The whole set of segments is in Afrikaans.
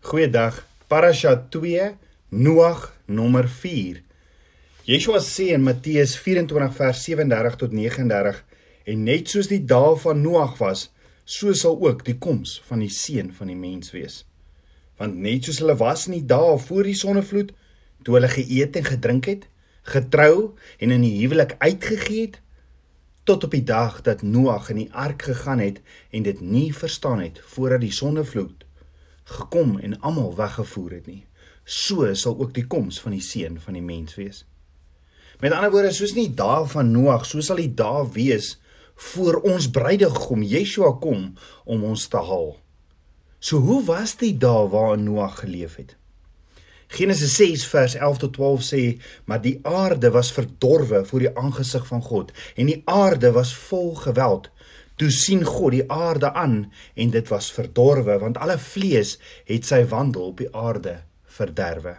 Goeiedag. Parasha 2 Noag nommer 4. Yeshua sê in Matteus 24 vers 37 tot 39 en net soos die dae van Noag was, so sal ook die koms van die seun van die mens wees. Want net soos hulle was in die dae voor die sonnevloed, toe hulle geëet en gedrink het, getrou en in die huwelik uitgegee het, tot op die dag dat Noag in die ark gegaan het en dit nie verstaan het voordat die sonnevloed gekom en almal weggevoer het nie. So sal ook die koms van die seun van die mens wees. Met ander woorde, soos nie dae van Noag, so sal die dae wees voor ons bruidegom Yeshua kom om ons te haal. So hoe was die dae waarin Noag geleef het? Genesis 6 vers 11 tot 12 sê, maar die aarde was verdorwe voor die aangesig van God en die aarde was vol geweld. Toe sien God die aarde aan en dit was verdorwe want alle vlees het sy wandel op die aarde verderwe.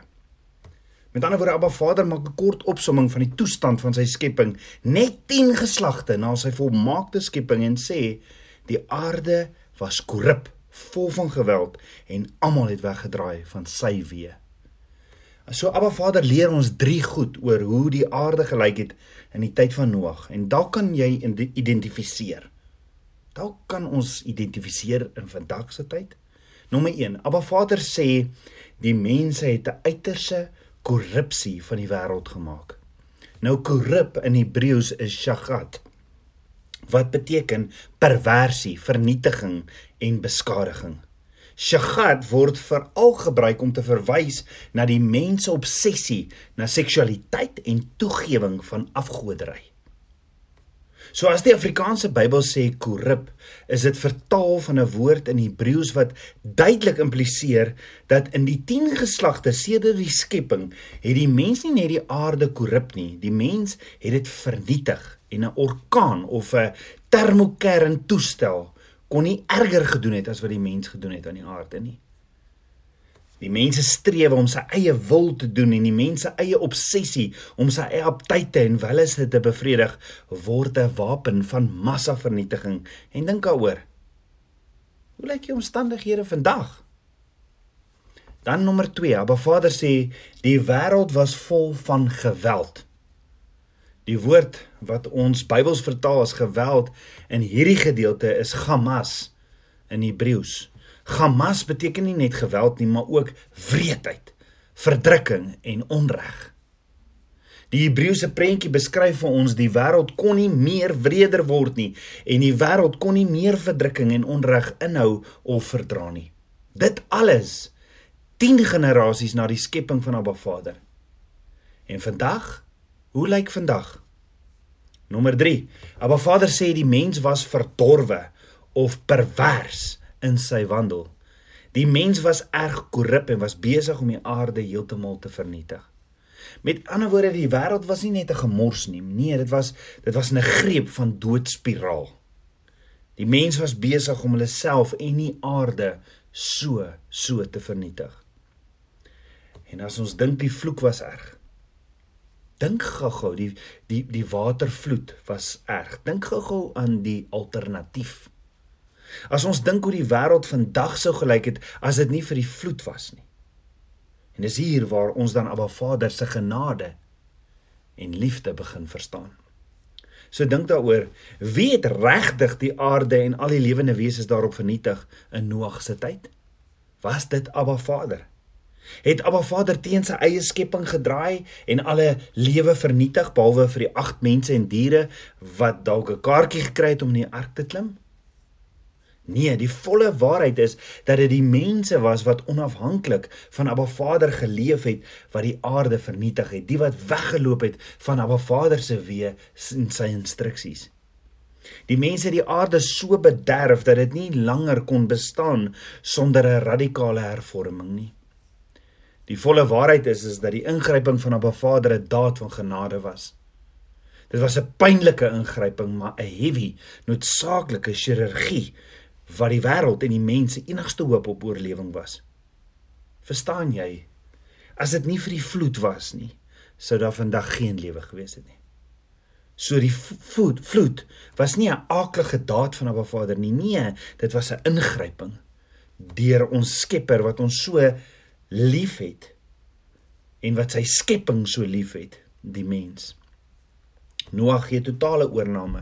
Met ander woorde, Abba Vader maak 'n kort opsomming van die toestand van sy skepping net 10 geslagte na sy volmaakte skepping en sê die aarde was korrup, vol van geweld en almal het weggedraai van sy weë. So Abba Vader leer ons drie goed oor hoe die aarde gelyk het in die tyd van Noag en dalk kan jy identifiseer. Dalk kan ons identifiseer in vandag se tyd. Nommer 1. Abba Vader sê die mense het 'n uiterse korrupsie van die wêreld gemaak. Nou korrup in Hebreëus is shagat wat beteken perversie, vernietiging en beskadiging. Shagat word veral gebruik om te verwys na die mens se obsessie na seksualiteit en toegewing van afgoderry. So as die Afrikaanse Bybel sê korrup, is dit vertaal van 'n woord in Hebreëus wat duidelik impliseer dat in die 10 geslagte sedert die skepping het die mens nie net die aarde korrup nie, die mens het dit vernietig en 'n orkaan of 'n termokern toestel kon nie erger gedoen het as wat die mens gedoen het aan die aarde nie. Die mense streef om sy eie wil te doen en die mense eie obsessie om sy eie aptyte en wellesse te bevredig word 'n wapen van massavernietiging. En dink daaroor. Hoe lyk die omstandighede vandag? Dan nommer 2. Abba Vader sê die wêreld was vol van geweld. Die woord wat ons Bybels vertaal as geweld in hierdie gedeelte is Hamas in Hebreëus. Hamas beteken nie net geweld nie, maar ook wreedheid, verdrukking en onreg. Die Hebreëse prentjie beskryf vir ons die wêreld kon nie meer wreder word nie en die wêreld kon nie meer verdrukking en onreg inhou of verdra nie. Dit alles 10 generasies na die skepping van Abba Vader. En vandag, hoe lyk vandag? Nommer 3. Abba Vader sê die mens was verdorwe of pervers in sy wandel. Die mens was erg korrup en was besig om die aarde heeltemal te vernietig. Met ander woorde, die wêreld was nie net 'n gemors nie. Nee, dit was dit was 'n greep van doodspiraal. Die mens was besig om hulle self en die aarde so so te vernietig. En as ons dink die vloek was erg. Dink gou-gou, die die die watervloed was erg. Dink gou-gou aan die alternatief. As ons dink hoe die wêreld vandag sou gelyk het as dit nie vir die vloed was nie. En dis hier waar ons dan Abba Vader se genade en liefde begin verstaan. So dink daaroor, wie het regtig die aarde en al die lewende wesens daarop vernietig in Noag se tyd? Was dit Abba Vader? Het Abba Vader teen sy eie skepping gedraai en alle lewe vernietig behalwe vir die 8 mense en diere wat dalk 'n kaartjie gekry het om in die ark te klim? Nee, die volle waarheid is dat dit die mense was wat onafhanklik van Abba Vader geleef het wat die aarde vernietig het, die wat weggeloop het van Abba Vader se weë en sy instruksies. Die mense het die aarde so bederf dat dit nie langer kon bestaan sonder 'n radikale hervorming nie. Die volle waarheid is is dat die ingryping van Abba Vader 'n daad van genade was. Dit was 'n pynlike ingryping, maar 'n heavy, noodsaaklike chirurgie wat die wêreld en die mense enigste hoop op oorlewing was. Verstaan jy? As dit nie vir die vloed was nie, sou daar vandag geen lewe gewees het nie. So die vloed, vloed was nie 'n aaklige daad van 'n Vader nie. Nee, dit was 'n ingryping. deur ons Skepper wat ons so liefhet en wat sy skepping so liefhet, die mens. Noag gee totale oorneem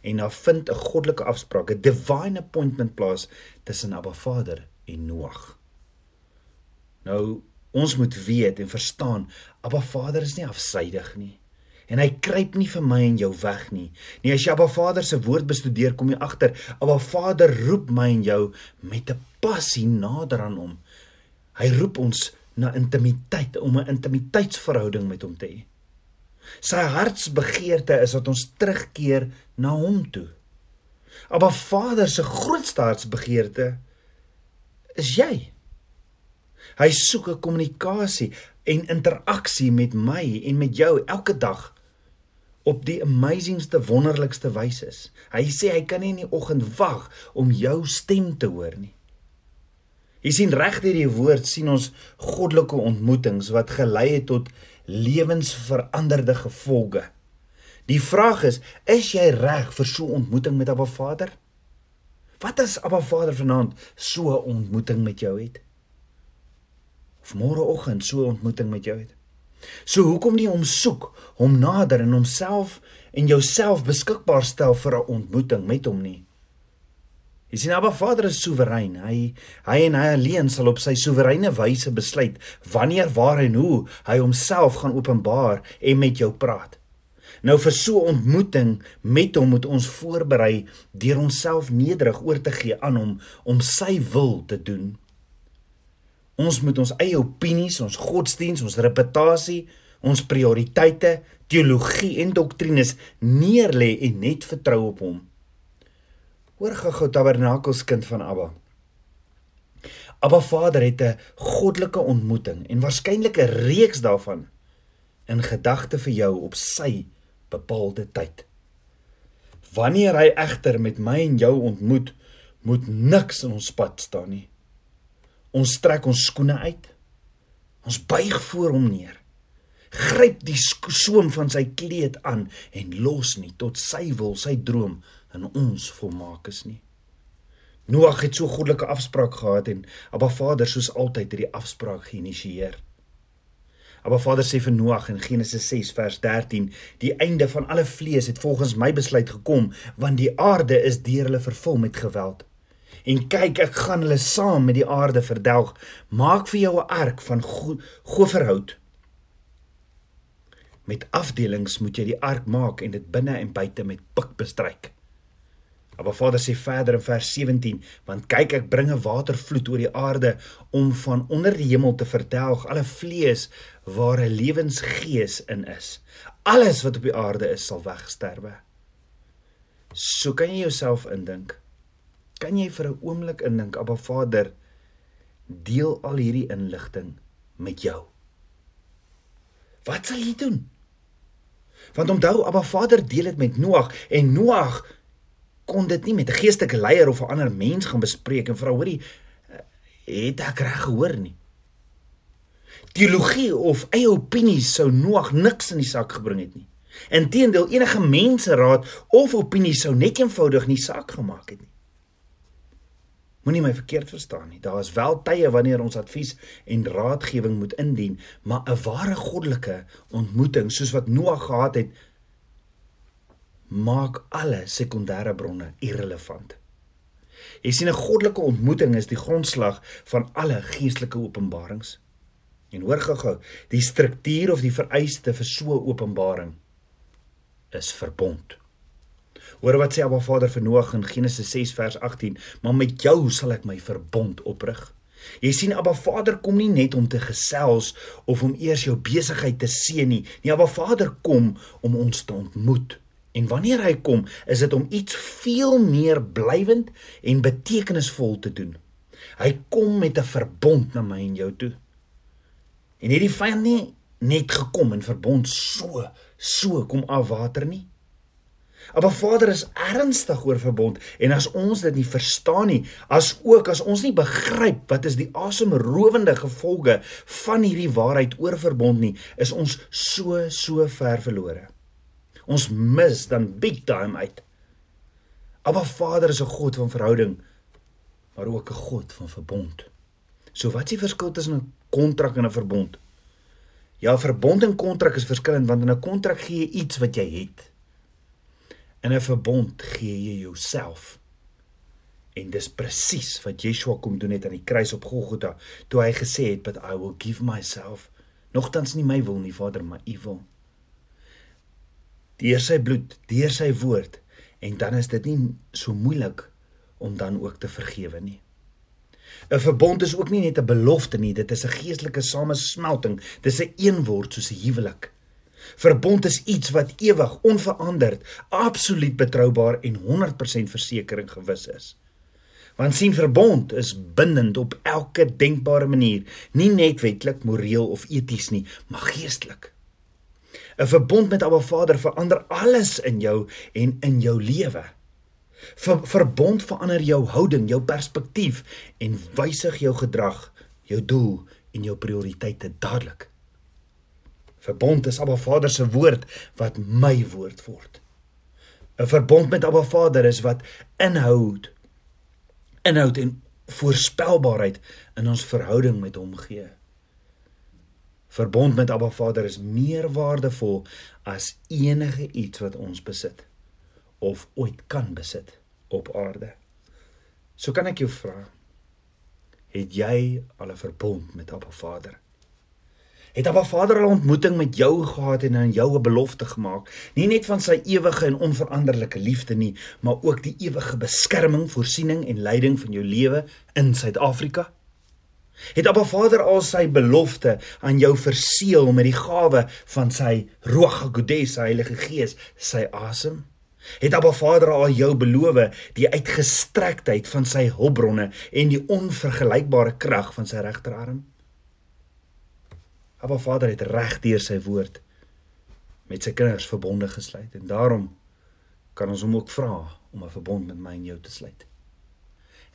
en daar vind 'n goddelike afspraak, 'n divine appointment plaas tussen Abba Vader en Noag. Nou ons moet weet en verstaan, Abba Vader is nie afsydig nie en hy kruip nie vir my en jou weg nie. Nee, as jy Abba Vader se woord bestudeer, kom jy agter, Abba Vader roep my en jou met 'n passie nader aan hom. Hy roep ons na intimiteit, om 'n intimiteitsverhouding met hom te hê. Sy hartsbegeerte is dat ons terugkeer na hom toe. Maar Vader se grootste hartsbegeerte is jy. Hy soek 'n kommunikasie en interaksie met my en met jou elke dag op die amazingste wonderlikste wyse. Hy sê hy kan nie in die oggend wag om jou stem te hoor nie. Jy sien reg deur die woord sien ons goddelike ontmoetings wat gelei het tot lewensveranderde gevolge. Die vraag is, is jy reg vir so 'n ontmoeting met Abba Vader? Wat as Abba Vader vanaand so 'n ontmoeting met jou het? Of môreoggend so 'n ontmoeting met jou het? So hoekom nie hom soek, hom nader en homself en jouself beskikbaar stel vir 'n ontmoeting met hom nie? Jy sien Abba Vader is soewerein. Hy hy en hy alleen sal op sy soewereine wyse besluit wanneer, waar en hoe hy homself gaan openbaar en met jou praat. Nou vir so 'n ontmoeting met hom moet ons voorberei deur onsself nederig oor te gee aan hom om sy wil te doen. Ons moet ons eie opinies, ons godsdiens, ons reputasie, ons prioriteite, teologie en doktrines neerlê en net vertrou op hom. Hoor gou-gou tabernakelskind van Abba. Abba Vader het 'n goddelike ontmoeting en waarskynlik 'n reeks daarvan in gedagte vir jou op sy bepaalde tyd. Wanneer hy egter met my en jou ontmoet, moet niks in ons pad staan nie. Ons trek ons skoene uit. Ons buig voor hom neer. Gryp die soem van sy kleed aan en los nie tot sy wil, sy droom in ons volmaak is nie. Noag het so goddelike afspraak gehad en Abba Vader soos altyd hierdie afspraak geïnisieer. Abba Vader sê vir Noag in Genesis 6 vers 13: "Die einde van alle vlees het volgens my besluit gekom, want die aarde is deur hulle vervul met geweld. En kyk, ek gaan hulle saam met die aarde verdelg. Maak vir jou 'n ark van goferhout. Met afdelings moet jy die ark maak en dit binne en buite met pik bestryk." Maar Vader sê verder in vers 17, want kyk ek bringe watervloed oor die aarde om van onder die hemel te verdelg alle vlees waar 'n lewensgees in is. Alles wat op die aarde is sal wegsterwe. So kan jy jouself indink. Kan jy vir 'n oomblik indink, Abba Vader, deel al hierdie inligting met jou. Wat sal jy doen? Want onthou, Abba Vader deel dit met Noag en Noag kon dit nie met 'n geestelike leier of 'n ander mens gaan bespreek en vra hoorie het ek reg gehoor nie. Teologie of eie opinies sou Noag niks in die saak gebring het nie. Inteendeel enige menseraad of opinie sou net eenvoudig nie saak gemaak het nie. Moenie my verkeerd verstaan nie. Daar is wel tye wanneer ons advies en raadgewing moet indien, maar 'n ware goddelike ontmoeting soos wat Noag gehad het, maak alle sekondêre bronne irrelevant. Jy sien 'n goddelike ontmoeting is die grondslag van alle geestelike openbarings. En hoor gou-gou, die struktuur of die vereiste vir so 'n openbaring is verbond. Hoor wat sê Abba Vader vir Noag in Genesis 6 vers 18, maar met jou sal ek my verbond oprig. Jy sien Abba Vader kom nie net om te gesels of om eers jou besigheid te seën nie. Nee, Abba Vader kom om ons te ontmoet. En wanneer hy kom, is dit om iets veel meer blywend en betekenisvol te doen. Hy kom met 'n verbond na my en jou toe. En hierdie vyand nie net gekom in verbond so, so kom af water nie. Maar Vader is ernstig oor verbond en as ons dit nie verstaan nie, as ook as ons nie begryp wat is die asemrowende gevolge van hierdie waarheid oor verbond nie, is ons so so ver verlore. Ons mis dan big time uit. Abba Vader is 'n God van verhouding. maar ook 'n God van verbond. So wat is die verskil tussen 'n kontrak en 'n verbond? Ja, verbond en kontrak is verskillend want in 'n kontrak gee jy iets wat jy het. In 'n verbond gee jy jouself. En dis presies wat Yeshua kom doen het aan die kruis op Golgotha, toe hy gesê het, "But I will give myself." Nogtans nie my wil nie, Vader, maar U wil. Deur sy bloed, deur sy woord, en dan is dit nie so moeilik om dan ook te vergewe nie. 'n Verbond is ook nie net 'n belofte nie, dit is 'n geestelike samesmelting. Dis 'n eenword soos 'n huwelik. Verbond is iets wat ewig, onveranderd, absoluut betroubaar en 100% versekering gewis is. Want sien verbond is bindend op elke denkbare manier, nie net wetlik, moreel of eties nie, maar geestelik. 'n Verbond met Abba Vader verander alles in jou en in jou lewe. Ver, verbond verander jou houding, jou perspektief en wysig jou gedrag, jou doel en jou prioriteite dadelik. Verbond is Abba Vader se woord wat my woord word. 'n Verbond met Abba Vader is wat inhoud inhoud en voorspelbaarheid in ons verhouding met hom gee. Verbond met Abba Vader is meer waardevol as enige iets wat ons besit of ooit kan besit op aarde. So kan ek jou vra, het jy al 'n verbond met Abba Vader? Het Abba Vader al 'n ontmoeting met jou gehad en aan jou 'n belofte gemaak, nie net van sy ewige en onveranderlike liefde nie, maar ook die ewige beskerming, voorsiening en leiding van jou lewe in Suid-Afrika? Het Abba Vader al sy belofte aan jou verseël met die gawe van sy Ruach HaKodes, sy Heilige Gees, sy asem? Het Abba Vader al jou beloof die uitgestrektheid van sy hulpbronne en die onvergelykbare krag van sy regterarm? Abba Vader het reg deur sy woord met sy kinders verbonde gesluit en daarom kan ons hom ook vra om 'n verbond met my en jou te sluit.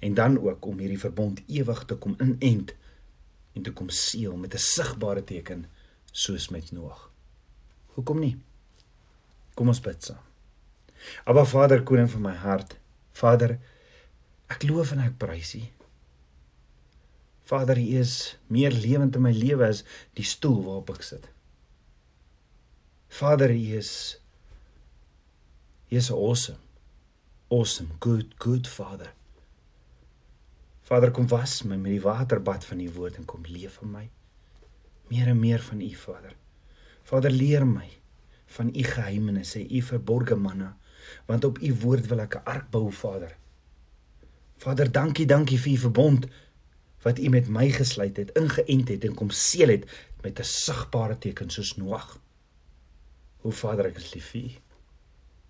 En dan ook om hierdie verbond ewig te kom inent en te kom seël met 'n sigbare teken soos met Noag. Hoekom nie? Kom ons bid saam. Aba Vader, koning van my hart. Vader, ek loof en ek prys U. Vader, U is meer lewend in my lewe as die stoel waarop ek sit. Vader, U is U is awesome. Awesome, good, good Father. Vader, kom was my met die waterbad van U woord en kom leef in my. Meer en meer van U, Vader. Vader, leer my van U geheimenisse, U verborgde manna want op u woord wil ek 'n ark bou, Vader. Vader, dankie, dankie vir u verbond wat u met my gesluit het, ingeënt het en kom seël het met 'n sigbare teken soos Noag. O Vader, ek is lief vir u.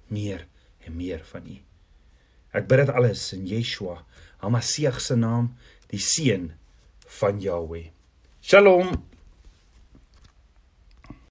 Meer en meer van u. Ek bid dit alles in Yeshua, Hamasieg se naam, die seun van Jahweh. Shalom.